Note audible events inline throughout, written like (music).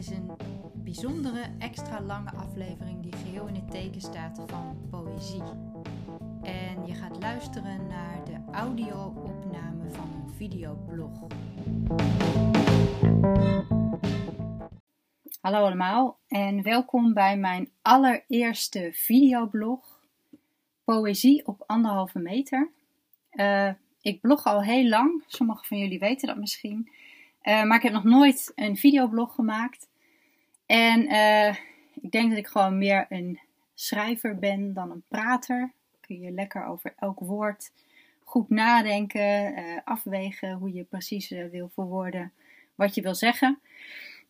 is een bijzondere, extra lange aflevering die geheel in het teken staat van poëzie. En je gaat luisteren naar de audio-opname van een videoblog. Hallo allemaal en welkom bij mijn allereerste videoblog. Poëzie op anderhalve meter. Uh, ik blog al heel lang, sommigen van jullie weten dat misschien. Uh, maar ik heb nog nooit een videoblog gemaakt. En uh, ik denk dat ik gewoon meer een schrijver ben dan een prater. Kun je lekker over elk woord goed nadenken, uh, afwegen hoe je precies wil verwoorden wat je wil zeggen.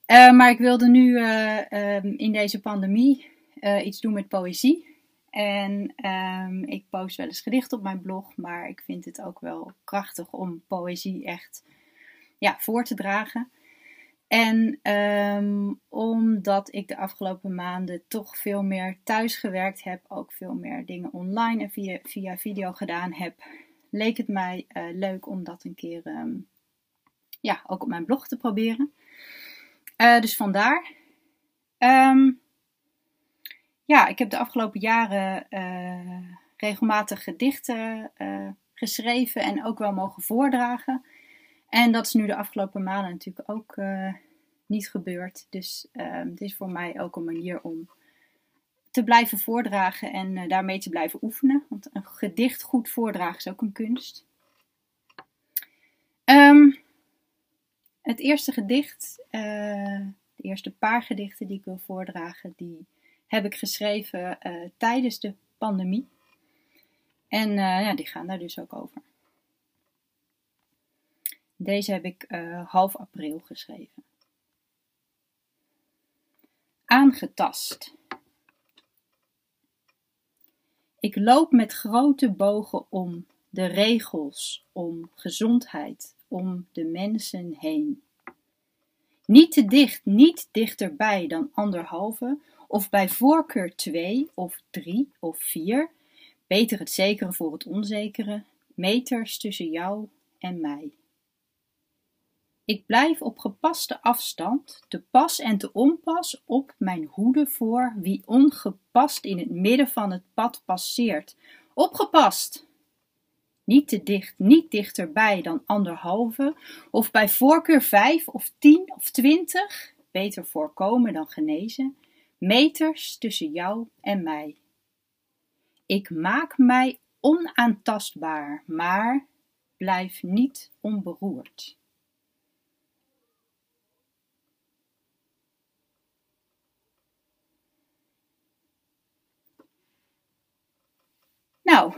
maar ik wilde nu um, in deze pandemie iets doen met poëzie. En um, ik post wel eens gedicht op mijn blog, maar ik vind het ook wel krachtig om poëzie echt ja, voor te dragen. En um, omdat ik de afgelopen maanden toch veel meer thuis gewerkt heb, ook veel meer dingen online en via, via video gedaan heb, leek het mij uh, leuk om dat een keer um, ja, ook op mijn blog te proberen. Uh, dus vandaar. Um, ja, ik heb de afgelopen jaren uh, regelmatig gedichten geschreven en ook wel mogen voordragen. En dat is nu de afgelopen maanden natuurlijk ook uh, niet gebeurd. Dus uh, het is voor mij ook een manier om te blijven voordragen en uh, daarmee te blijven oefenen. Want een gedicht goed voordragen is ook een kunst. Um, het eerste gedicht, de eerste paar gedichten die ik wil voordragen, die heb ik geschreven tijdens de pandemie. En ja, die gaan daar dus ook over. Deze heb ik uh, half april geschreven. Aangetast. Ik loop met grote bogen om de regels, om gezondheid, om de mensen heen. Niet te dicht, niet dichterbij dan anderhalve, of bij voorkeur twee of drie of vier, beter het zekere voor het onzekere, meters tussen jou en mij. Ik blijf op gepaste afstand, te pas en te onpas op mijn hoede voor wie ongepast in het midden van het pad passeert. Opgepast! Niet te dicht, niet dichterbij dan anderhalve, of bij voorkeur vijf of tien of twintig, beter voorkomen dan genezen, meters tussen jou en mij. Ik maak mij onaantastbaar, maar blijf niet onberoerd. Nou,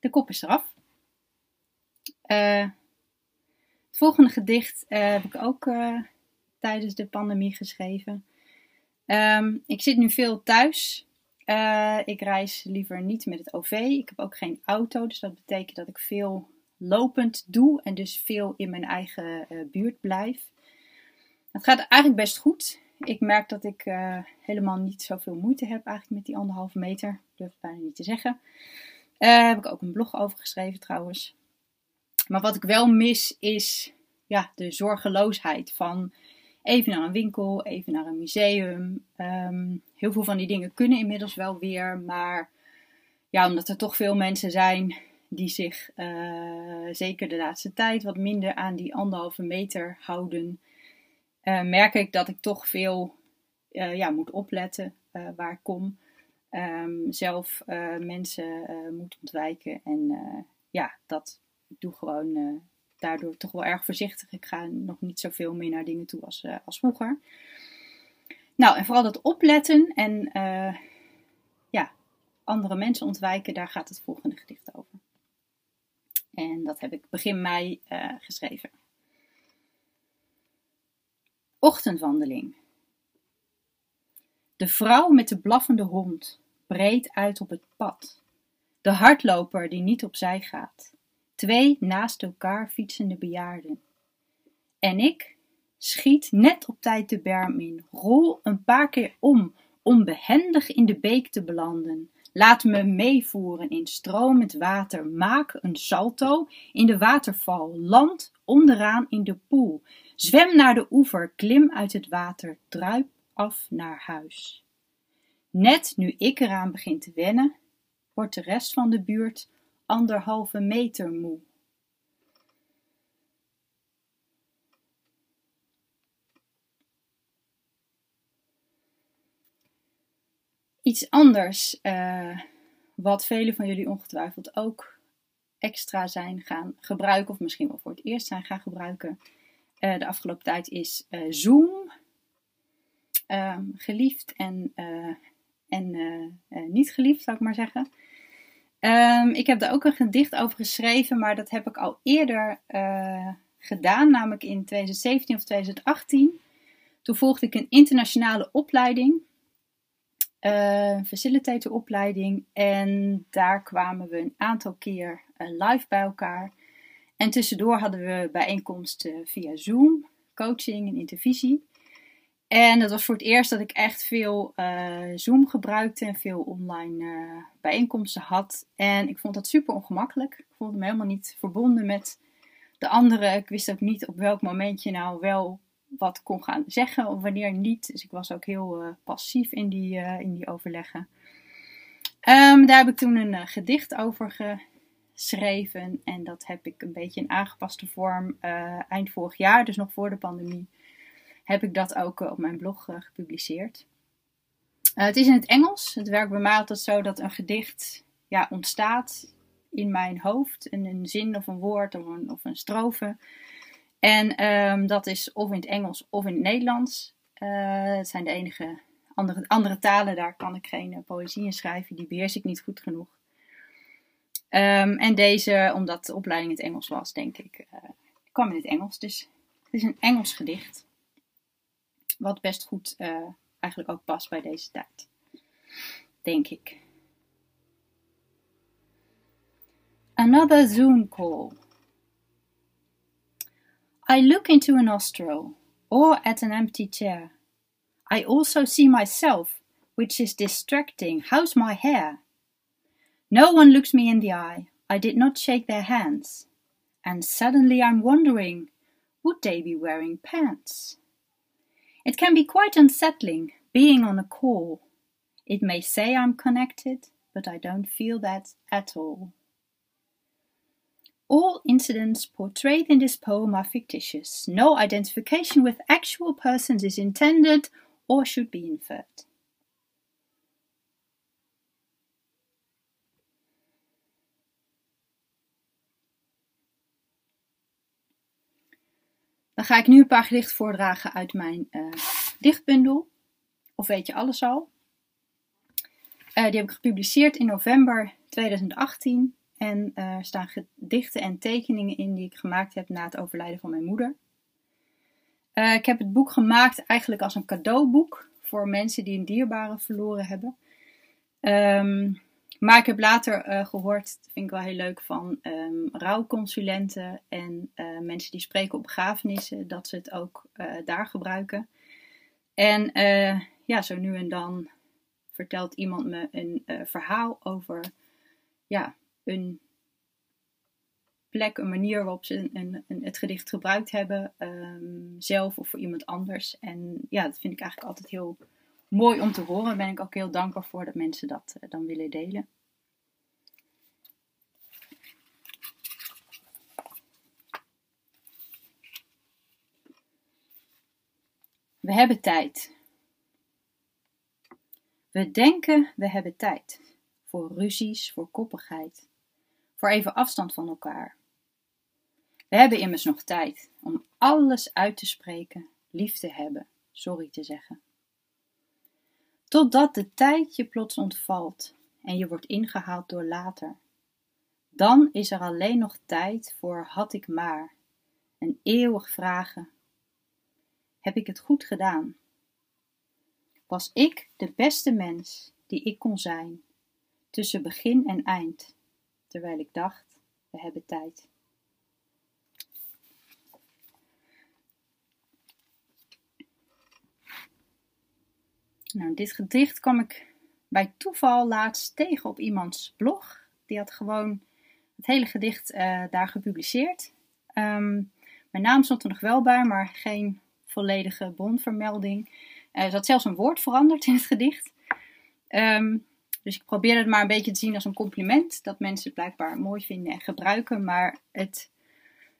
de kop is eraf. Uh, het volgende gedicht uh, heb ik ook uh, tijdens de pandemie geschreven. Um, ik zit nu veel thuis. ik reis liever niet met het OV. Ik heb ook geen auto, dus dat betekent dat ik veel lopend doe en dus veel in mijn eigen buurt blijf. Het gaat eigenlijk best goed ik merk dat ik uh, helemaal niet zoveel moeite heb eigenlijk met die anderhalve meter. Durf ik bijna niet te zeggen. Uh, heb ik ook een blog over geschreven trouwens. Maar wat ik wel mis is ja, de zorgeloosheid van even naar een winkel, even naar een museum. Um, heel veel van die dingen kunnen inmiddels wel weer. Maar ja, omdat er toch veel mensen zijn die zich uh, zeker de laatste tijd wat minder aan die anderhalve meter houden uh, merk ik dat ik toch veel uh, ja, moet opletten uh, waar ik kom. Um, zelf mensen moet ontwijken. En ja, dat ik doe gewoon daardoor toch wel erg voorzichtig. Ik ga nog niet zoveel meer naar dingen toe als, als vroeger. Nou, en vooral dat opletten en ja, andere mensen ontwijken, daar gaat het volgende gedicht over. En dat heb ik begin mei geschreven. Ochtendwandeling. De vrouw met de blaffende hond, breed uit op het pad. De hardloper die niet opzij gaat. Twee naast elkaar fietsende bejaarden. En ik schiet net op tijd de berm in, rol een paar keer om, om behendig in de beek te belanden. Laat me meevoeren in stromend water. Maak een salto in de waterval. Land onderaan in de poel. Zwem naar de oever. Klim uit het water. Druip af naar huis. Net nu ik eraan begin te wennen, wordt de rest van de buurt anderhalve meter moe. Iets anders, uh, wat velen van jullie ongetwijfeld ook extra zijn gaan gebruiken, of misschien wel voor het eerst zijn gaan gebruiken, uh, de afgelopen tijd is uh, Zoom. Ehm, geliefd en, en niet geliefd, zou ik maar zeggen. Um, ik heb daar ook een gedicht over geschreven, maar dat heb ik al eerder gedaan, namelijk in 2017 of 2018. Toen volgde ik een internationale opleiding uh, facilitatoropleiding. En daar kwamen we een aantal keer uh, live bij elkaar. En tussendoor hadden we bijeenkomsten via Zoom, coaching en intervisie. En dat was voor het eerst dat ik echt veel Zoom gebruikte en veel online bijeenkomsten had. En ik vond dat super ongemakkelijk. Ik voelde me helemaal niet verbonden met de anderen. Ik wist ook niet op welk moment je nou wel wat kon gaan zeggen of wanneer niet. Dus ik was ook heel uh, passief in die, uh, in die overleggen. Um, daar heb ik toen een uh, gedicht over geschreven. En dat heb ik een beetje in aangepaste vorm eind vorig jaar, dus nog voor de pandemie, heb ik dat ook op mijn blog gepubliceerd. het is in het Engels. Het werkt bij mij altijd zo dat een gedicht ja, ontstaat in mijn hoofd. Een, een zin of een woord of een, of een strofe. En um, dat is of in het Engels of in het Nederlands. Uh, het zijn de enige andere, andere talen, daar kan ik geen uh, poëzie in schrijven. Die beheers ik niet goed genoeg. Um, en deze, omdat de opleiding in het Engels was, denk ik, uh, kwam in het Engels. Dus het is een Engels gedicht. Wat best goed eigenlijk ook past bij deze tijd. Denk ik. Another Zoom call. I look into a nostril or at an empty chair. I also see myself, which is distracting. How's my hair? No one looks me in the eye. I did not shake their hands. And suddenly I'm wondering would they be wearing pants? It can be quite unsettling being on a call. It may say I'm connected, but I don't feel that at all. All incidents portrayed in this poem are fictitious. No identification with actual persons is intended or should be inferred. Dan ga ik nu een paar gedichten voordragen uit mijn uh, dichtbundel. Of weet je alles al? Uh, die heb ik gepubliceerd in november 2018 en eh, er staan gedichten en tekeningen in die ik gemaakt heb na het overlijden van mijn moeder. Uh, ik heb het boek gemaakt eigenlijk als een cadeauboek voor mensen die een dierbare verloren hebben. Um, maar ik heb later uh, gehoord, vind ik wel heel leuk, van um, rouwconsulenten en mensen die spreken op begrafenissen, dat ze het ook daar gebruiken. En ja, zo nu en dan vertelt iemand me een verhaal over ja, een plek, een manier waarop ze een, een, het gedicht gebruikt hebben, um, zelf of voor iemand anders. En ja, dat vind ik eigenlijk altijd heel mooi om te horen. Daar ben ik ook heel dankbaar voor dat mensen dat uh, dan willen delen. We hebben tijd. We denken we hebben tijd voor ruzies, voor koppigheid voor even afstand van elkaar. We hebben immers nog tijd om alles uit te spreken, lief te hebben, sorry te zeggen. Totdat de tijd je plots ontvalt en je wordt ingehaald door later. Dan is er alleen nog tijd voor had ik maar, een eeuwig vragen. Heb ik het goed gedaan? Was ik de beste mens die ik kon zijn, tussen begin en eind? Terwijl ik dacht, we hebben tijd. Nou, dit gedicht kwam ik bij toeval laatst tegen op iemands blog. Die had gewoon het hele gedicht uh, daar gepubliceerd. Um, mijn naam stond er nog wel bij, maar geen volledige bronvermelding. Uh, er zat zelfs een woord veranderd in het gedicht. Um, dus ik probeerde het maar een beetje te zien als een compliment. Dat mensen het blijkbaar mooi vinden en gebruiken. Maar het,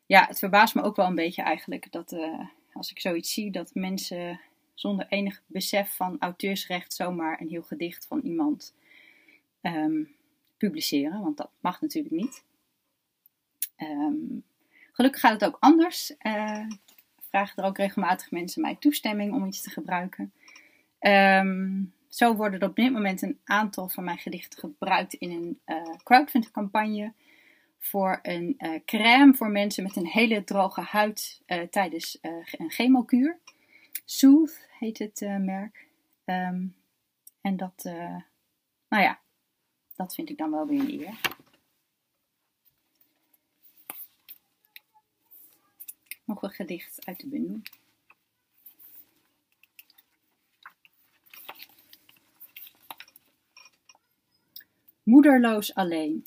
ja, het verbaast me ook wel een beetje eigenlijk. Dat uh, als ik zoiets zie, dat mensen zonder enig besef van auteursrecht zomaar een heel gedicht van iemand um, publiceren. Want dat mag natuurlijk niet. Um, gelukkig gaat het ook anders. Uh, vragen er ook regelmatig mensen mij toestemming om iets te gebruiken. Um, zo worden er op dit moment een aantal van mijn gedichten gebruikt in een uh, crowdfunding campagne voor een uh, crème voor mensen met een hele droge huid uh, tijdens een chemokuur. Sooth heet het merk. Um, en dat, nou ja, dat vind ik dan wel weer een eer. Nog een gedicht uit de bundel. Moederloos alleen.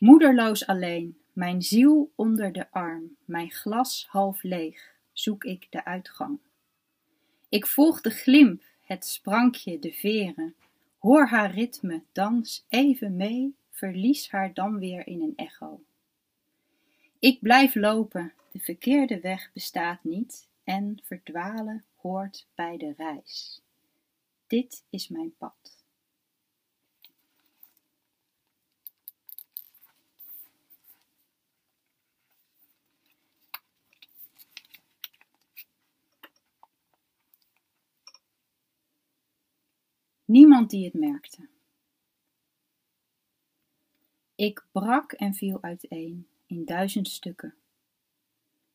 Moederloos alleen, mijn ziel onder de arm, mijn glas half leeg, zoek ik de uitgang. Ik volg de glimp, het sprankje, de veren, hoor haar ritme, dans even mee, verlies haar dan weer in een echo. Ik blijf lopen, de verkeerde weg bestaat niet en verdwalen hoort bij de reis. Dit is mijn pad. Niemand die het merkte. Ik brak en viel uiteen in duizend stukken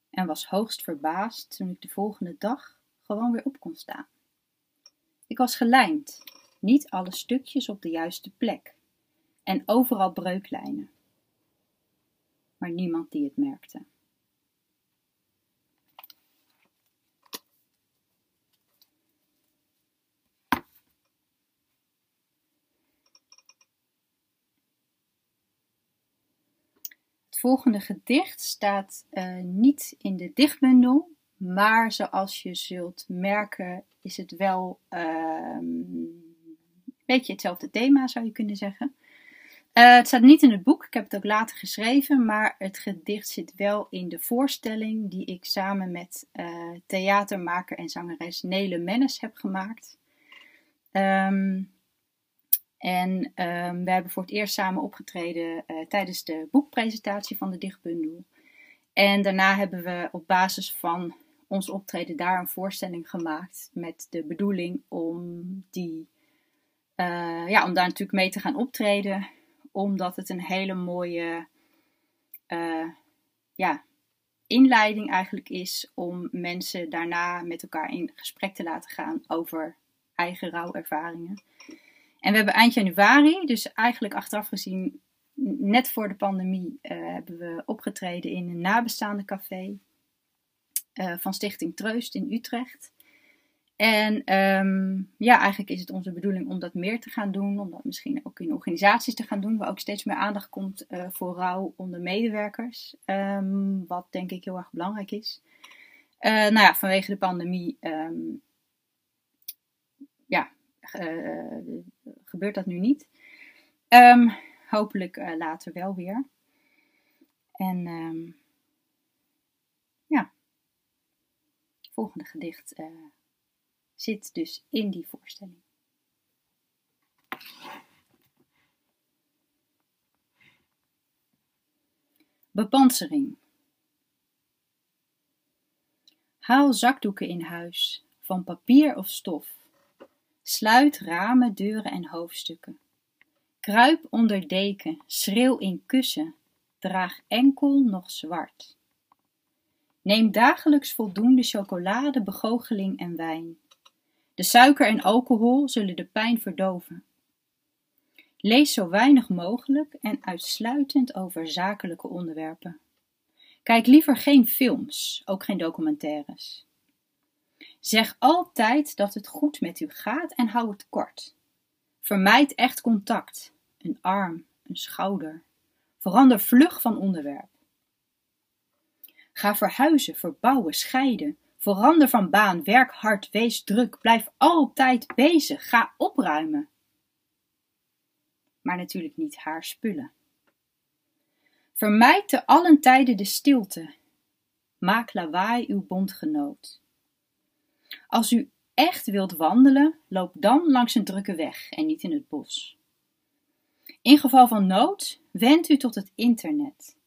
en was hoogst verbaasd toen ik de volgende dag gewoon weer op kon staan. Ik was gelijmd, niet alle stukjes op de juiste plek en overal breuklijnen, maar niemand die het merkte. Volgende gedicht staat uh, niet in de dichtbundel, maar zoals je zult merken is het wel uh, een beetje hetzelfde thema zou je kunnen zeggen. Uh, het staat niet in het boek, ik heb het ook later geschreven, maar het gedicht zit wel in de voorstelling die ik samen met uh, theatermaker en zangeres Nele Mennis heb gemaakt. Um, en um, we hebben voor het eerst samen opgetreden uh, tijdens de boekpresentatie van de dichtbundel. En daarna hebben we op basis van ons optreden daar een voorstelling gemaakt met de bedoeling om die, uh, ja, om daar natuurlijk mee te gaan optreden, omdat het een hele mooie, uh, ja, inleiding eigenlijk is om mensen daarna met elkaar in gesprek te laten gaan over eigen rouwervaringen. En we hebben eind januari, dus eigenlijk achteraf gezien, net voor de pandemie, uh, hebben we opgetreden in een nabestaande café uh, van Stichting Troost in Utrecht. En um, ja, eigenlijk is het onze bedoeling om dat meer te gaan doen, om dat misschien ook in organisaties te gaan doen, waar ook steeds meer aandacht komt uh, voor rouw onder medewerkers, um, wat denk ik heel erg belangrijk is. nou ja, vanwege de pandemie um, ja, gebeurt dat nu niet. Um, hopelijk uh, later wel weer. En um, ja, het volgende gedicht uh, zit dus in die voorstelling. Bepansering. Haal zakdoeken in huis, van papier of stof Sluit ramen, deuren en hoofdstukken. Kruip onder deken, schreeuw in kussen, draag enkel nog zwart. Neem dagelijks voldoende chocolade, begoocheling en wijn. De suiker en alcohol zullen de pijn verdoven. Lees zo weinig mogelijk en uitsluitend over zakelijke onderwerpen. Kijk liever geen films, ook geen documentaires. Zeg altijd dat het goed met u gaat en hou het kort. Vermijd echt contact, een arm, een schouder. Verander vlug van onderwerp. Ga verhuizen, verbouwen, scheiden. Verander van baan, werk hard, wees druk, blijf altijd bezig, ga opruimen. Maar natuurlijk niet haar spullen. Vermijd te allen tijden de stilte. Maak lawaai uw bondgenoot. Als u echt wilt wandelen, loop dan langs een drukke weg en niet in het bos. In geval van nood, wend u tot het internet.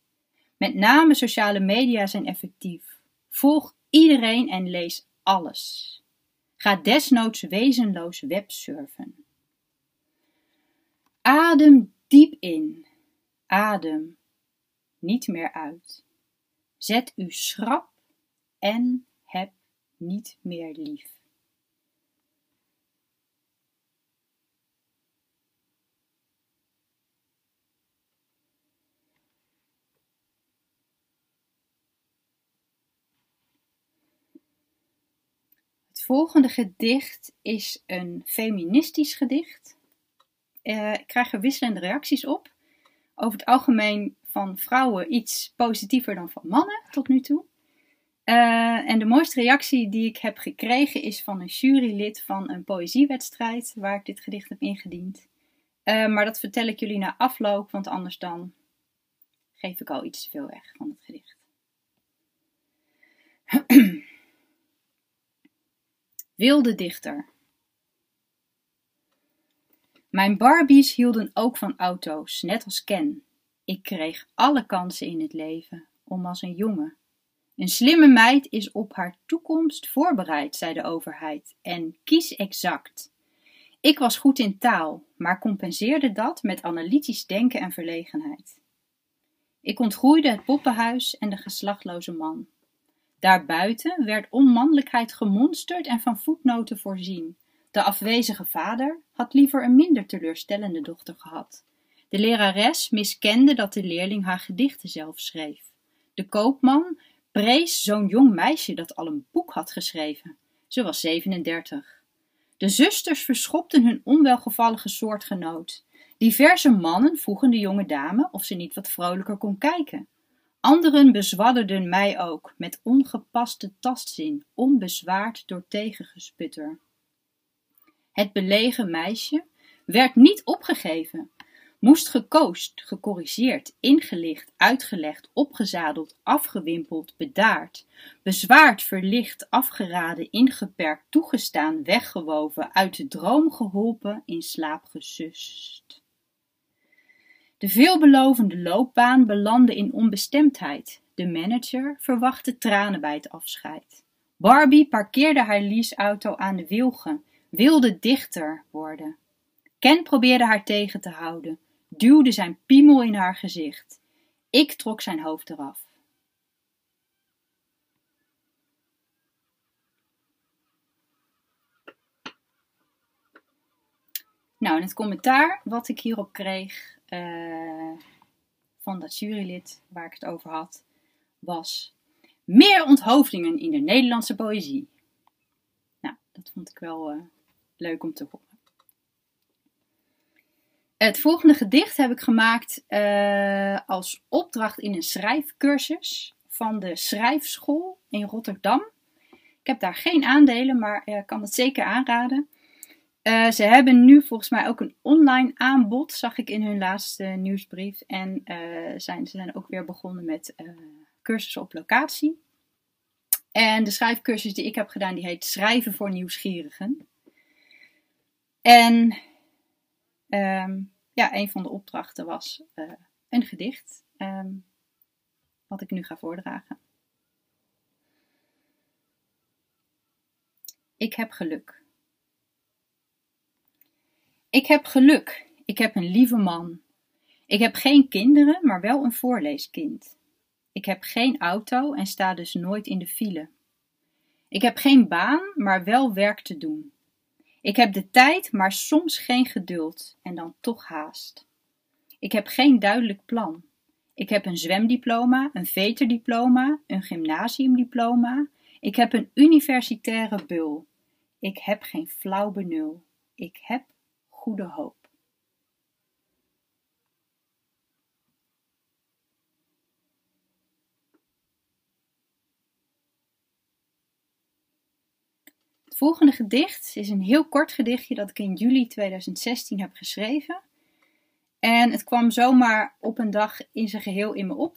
Met name sociale media zijn effectief. Volg iedereen en lees alles. Ga desnoods wezenloos websurfen. Adem diep in. Adem niet meer uit. Zet u schrap en niet meer lief. Het volgende gedicht is een feministisch gedicht. Uh, ik krijg er wisselende reacties op. Over het algemeen van vrouwen iets positiever dan van mannen tot nu toe. Uh, en de mooiste reactie die ik heb gekregen is van een jurylid van een poëziewedstrijd waar ik dit gedicht heb ingediend. Uh, maar dat vertel ik jullie na afloop, want anders dan geef ik al iets te veel weg van het gedicht. (clears throat) Wilde dichter. Mijn Barbies hielden ook van auto's, net als Ken. Ik kreeg alle kansen in het leven, om als een jongen een slimme meid is op haar toekomst voorbereid, zei de overheid, en kies exact. Ik was goed in taal, maar compenseerde dat met analytisch denken en verlegenheid. Ik ontgroeide het poppenhuis en de geslachtloze man. Daarbuiten werd onmannelijkheid gemonsterd en van voetnoten voorzien. De afwezige vader had liever een minder teleurstellende dochter gehad. De lerares miskende dat de leerling haar gedichten zelf schreef. De koopman prees zo'n jong meisje dat al een boek had geschreven. Ze was 37. De zusters verschopten hun onwelgevallige soortgenoot. Diverse mannen vroegen de jonge dame of ze niet wat vrolijker kon kijken. Anderen bezwadderden mij ook, met ongepaste tastzin, onbezwaard door tegengesputter. Het belegen meisje werd niet opgegeven, moest gekoost, gecorrigeerd, ingelicht, uitgelegd, opgezadeld, afgewimpeld, bedaard, bezwaard, verlicht, afgeraden, ingeperkt, toegestaan, weggewoven, uit de droom geholpen, in slaap gesust. De veelbelovende loopbaan belandde in onbestemdheid. De manager verwachtte tranen bij het afscheid. Barbie parkeerde haar leaseauto aan de wilgen, wilde dichter worden. Ken probeerde haar tegen te houden duwde zijn piemel in haar gezicht. Ik trok zijn hoofd eraf. Nou, en het commentaar wat ik hierop kreeg uh, van dat jurylid waar ik het over had, was meer onthoofdingen in de Nederlandse poëzie. Nou, dat vond ik wel uh, leuk om te horen. Het volgende gedicht heb ik gemaakt uh, als opdracht in een schrijfcursus van de Schrijfschool in Rotterdam. Ik heb daar geen aandelen, maar uh, kan het zeker aanraden. Uh, ze hebben nu volgens mij ook een online aanbod, zag ik in hun laatste nieuwsbrief. En zijn, ze zijn ook weer begonnen met cursussen op locatie. En de schrijfcursus die ik heb gedaan, die heet Schrijven voor Nieuwsgierigen. En Um, ja, een van de opdrachten was uh, een gedicht, um, wat ik nu ga voordragen. Ik heb geluk. Ik heb geluk. Ik heb een lieve man. Ik heb geen kinderen, maar wel een voorleeskind. Ik heb geen auto en sta dus nooit in de file. Ik heb geen baan, maar wel werk te doen. Ik heb de tijd, maar soms geen geduld en dan toch haast. Ik heb geen duidelijk plan. Ik heb een zwemdiploma, een veterdiploma, een gymnasiumdiploma. Ik heb een universitaire bul. Ik heb geen flauw benul. Ik heb goede hoop. Volgende gedicht is een heel kort gedichtje dat ik in juli 2016 heb geschreven. En het kwam zomaar op een dag in zijn geheel in me op.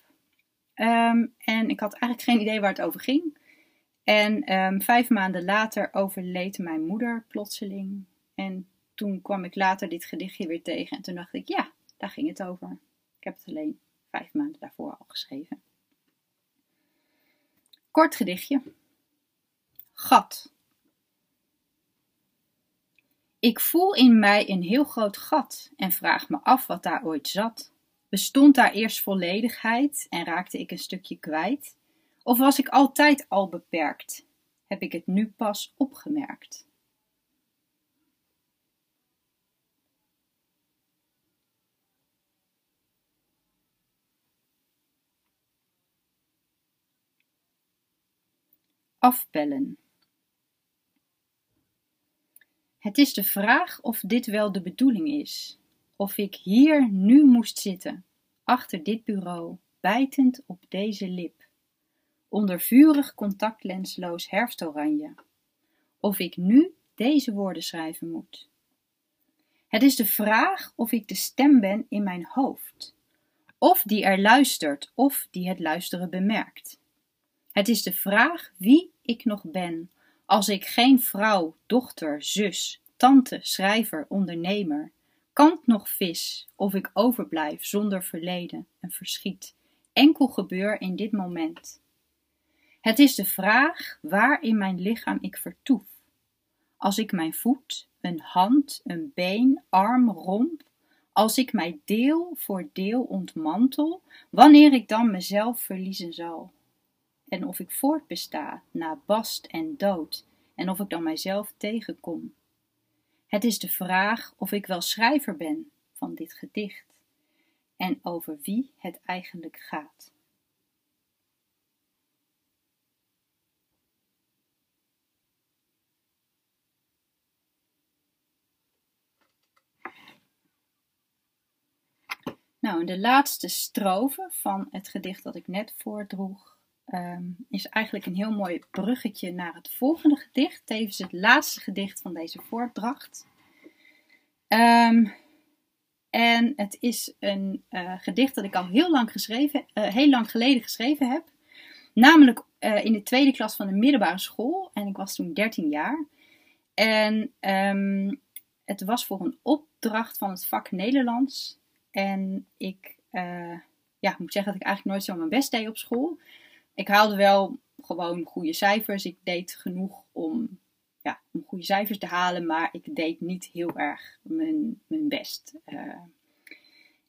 Ehm, en ik had eigenlijk geen idee waar het over ging. En ehm, vijf maanden later overleed mijn moeder plotseling. En toen kwam ik later dit gedichtje weer tegen. En toen dacht ik, ja, daar ging het over. Ik heb het alleen vijf maanden daarvoor al geschreven. Kort gedichtje. Gat. Ik voel in mij een heel groot gat en vraag me af wat daar ooit zat. Bestond daar eerst volledigheid en raakte ik een stukje kwijt? Of was ik altijd al beperkt? Heb ik het nu pas opgemerkt? Afbellen. Het is de vraag of dit wel de bedoeling is. Of ik hier nu moest zitten, achter dit bureau, bijtend op deze lip. Onder vurig contactlensloos herfstoranje. Of ik nu deze woorden schrijven moet. Het is de vraag of ik de stem ben in mijn hoofd. Of die er luistert, of die het luisteren bemerkt. Het is de vraag wie ik nog ben, als ik geen vrouw, dochter, zus, tante, schrijver, ondernemer, kant nog vis, of ik overblijf zonder verleden en verschiet, enkel gebeur in dit moment. Het is de vraag waar in mijn lichaam ik vertoef. Als ik mijn voet, een hand, een been, arm, romp, als ik mij deel voor deel ontmantel, wanneer ik dan mezelf verliezen zal en of ik voortbesta na bast en dood, en of ik dan mijzelf tegenkom. Het is de vraag of ik wel schrijver ben van dit gedicht en over wie het eigenlijk gaat. Nou, de laatste strofe van het gedicht dat ik net voordroeg Ehm, is eigenlijk een heel mooi bruggetje naar het volgende gedicht, tevens het laatste gedicht van deze voordracht. Ehm, en het is een uh, gedicht dat ik al heel lang, geschreven, uh, heel lang geleden geschreven heb. Namelijk uh, in de tweede klas van de middelbare school. En ik was toen 13 jaar. En um, het was voor een opdracht van het vak Nederlands. En ik ja, moet zeggen dat ik eigenlijk nooit zo mijn best deed op school ik haalde wel gewoon goede cijfers. Ik deed genoeg om, ja, om goede cijfers te halen, maar ik deed niet heel erg mijn, mijn best. Uh,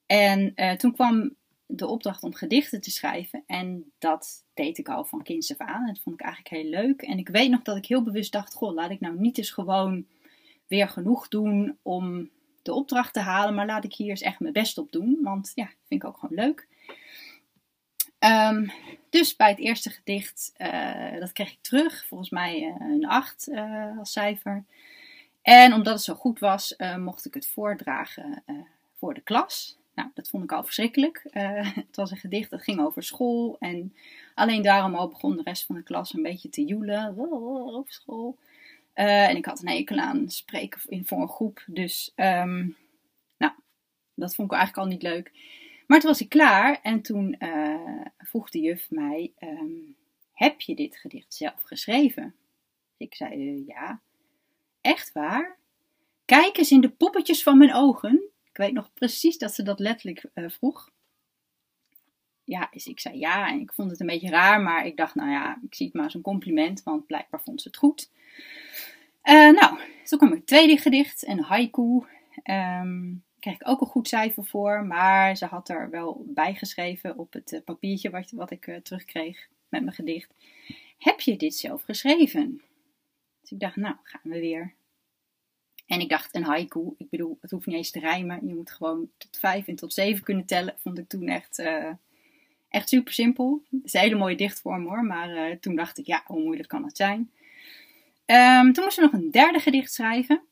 en uh, toen kwam de opdracht om gedichten te schrijven. En dat deed ik al van kinds af aan. Dat vond ik eigenlijk heel leuk. En ik weet nog dat ik heel bewust dacht: Goh, laat ik nou niet eens gewoon weer genoeg doen om de opdracht te halen. Maar laat ik hier eens echt mijn best op doen. Want ja, vind ik ook gewoon leuk. Um, dus bij het eerste gedicht, uh, dat kreeg ik terug, volgens mij uh, een 8 uh, eh, als cijfer. En omdat het zo goed was, mocht ik het voordragen voor de klas. Nou, dat vond ik al verschrikkelijk. (laughs) het was een gedicht dat ging over school. En alleen daarom al begon de rest van de klas een beetje te joelen over school. en ik had een hekel aan spreken voor een groep. Dus, um, nou, dat vond ik eigenlijk al niet leuk. Maar toen was ik klaar en toen uh, vroeg de juf mij: ehm, Heb je dit gedicht zelf geschreven? Ik zei: uh, Ja. Echt waar? Kijk eens in de poppetjes van mijn ogen. Ik weet nog precies dat ze dat letterlijk uh, vroeg. Ja, dus ik zei ja en ik vond het een beetje raar, maar ik dacht, nou ja, ik zie het maar als een compliment, want blijkbaar vond ze het goed. nou, toen kwam het tweede gedicht, een haiku. Um, kreeg ik ook een goed cijfer voor. Maar ze had er wel bij geschreven op het eh, papiertje wat, ik uh, terugkreeg met mijn gedicht. Heb je dit zelf geschreven? Dus ik dacht, nou, gaan we weer. En ik dacht, een haiku, ik bedoel, het hoeft niet eens te rijmen. Je moet gewoon tot vijf en tot zeven kunnen tellen. Vond ik toen echt, uh, Echt super simpel. Het is een hele mooie dichtvorm hoor, maar toen dacht ik, ja, hoe moeilijk kan het zijn? Um, toen moest ik nog een derde gedicht schrijven.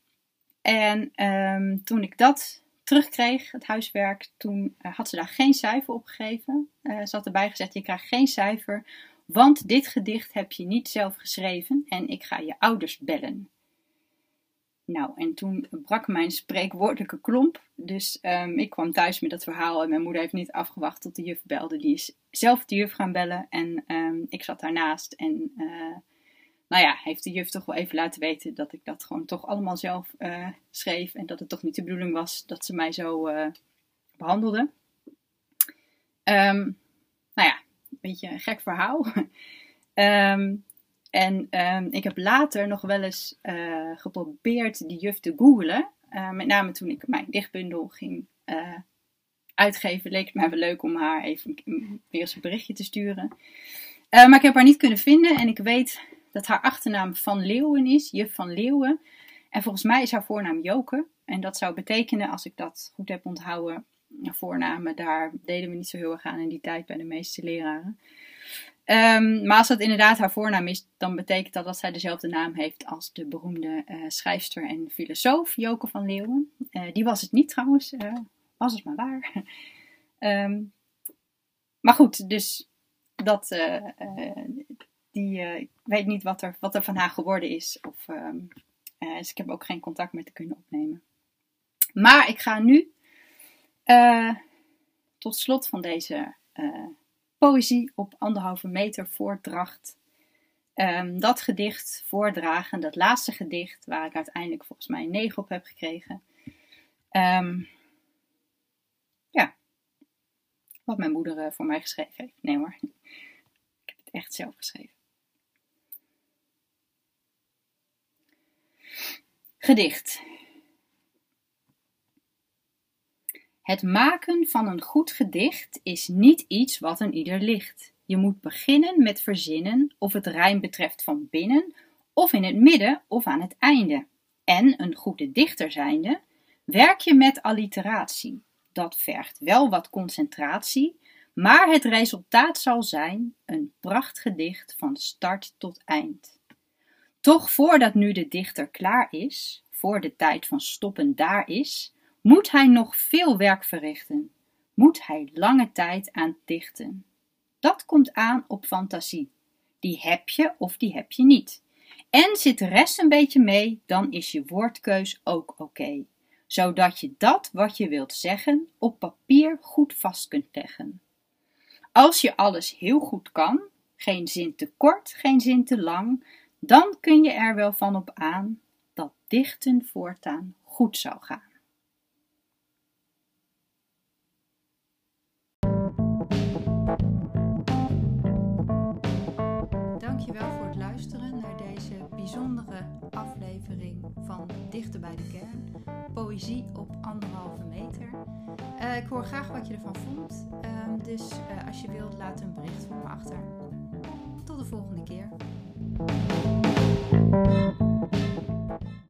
En ehm, toen ik dat terugkreeg, het huiswerk, toen had ze daar geen cijfer op gegeven. ze had erbij gezet, je krijgt geen cijfer, want dit gedicht heb je niet zelf geschreven en ik ga je ouders bellen. Nou, en toen brak mijn spreekwoordelijke klomp. Dus um, ik kwam thuis met dat verhaal en mijn moeder heeft niet afgewacht tot de juf belde. Die is zelf de juf gaan bellen en um, ik zat daarnaast. En uh, nou ja, heeft de juf toch wel even laten weten dat ik dat gewoon toch allemaal zelf uh, schreef. En dat het toch niet de bedoeling was dat ze mij zo uh, behandelde. Um, nou ja, een beetje een gek verhaal. um, (laughs) En um, ik heb later nog wel eens uh, geprobeerd die juf te googlen. Met name toen ik mijn dichtbundel ging uitgeven, leek het mij wel leuk om haar even weer eens een berichtje te sturen. maar ik heb haar niet kunnen vinden en ik weet dat haar achternaam Van Leeuwen is, juf Van Leeuwen. En volgens mij is haar voornaam Joke. En dat zou betekenen, als ik dat goed heb onthouden, voornamen, daar deden we niet zo heel erg aan in die tijd bij de meeste leraren. Um, maar als dat inderdaad haar voornaam is, dan betekent dat dat zij dezelfde naam heeft als de beroemde uh, schrijfster en filosoof Joke van Leeuwen. Uh, die was het niet trouwens, uh, was het maar waar. um, (laughs) maar goed, dus dat, die, ik weet niet wat er, wat er van haar geworden is. Of, um, dus ik heb ook geen contact met te kunnen opnemen. Maar ik ga nu tot slot van deze poëzie op anderhalve meter voordracht. Um, dat gedicht voordragen, dat laatste gedicht, waar ik uiteindelijk volgens mij een 9 op heb gekregen. Um, ja, wat mijn moeder voor mij geschreven heeft. Nee hoor, (laughs) ik heb het echt zelf geschreven. Gedicht. Het maken van een goed gedicht is niet iets wat een ieder ligt. Je moet beginnen met verzinnen of het rijm betreft van binnen, of in het midden of aan het einde. En een goede dichter zijnde, werk je met alliteratie. Dat vergt wel wat concentratie, maar het resultaat zal zijn een prachtgedicht van start tot eind. Toch voordat nu de dichter klaar is, voor de tijd van stoppen daar is, moet hij nog veel werk verrichten, moet hij lange tijd aan dichten. Dat komt aan op fantasie. Die heb je of die heb je niet. En zit de rest een beetje mee, dan is je woordkeus ook oké. Zodat je dat wat je wilt zeggen op papier goed vast kunt leggen. Als je alles heel goed kan, geen zin te kort, geen zin te lang, dan kun je er wel van op aan dat dichten voortaan goed zou gaan. Dankjewel voor het luisteren naar deze bijzondere aflevering van Dichter bij de Kern. Poëzie op anderhalve meter. Uh, ik hoor graag wat je ervan vond. Uh, dus uh, als je wilt, laat een bericht voor me achter. Tot de volgende keer. Thank you.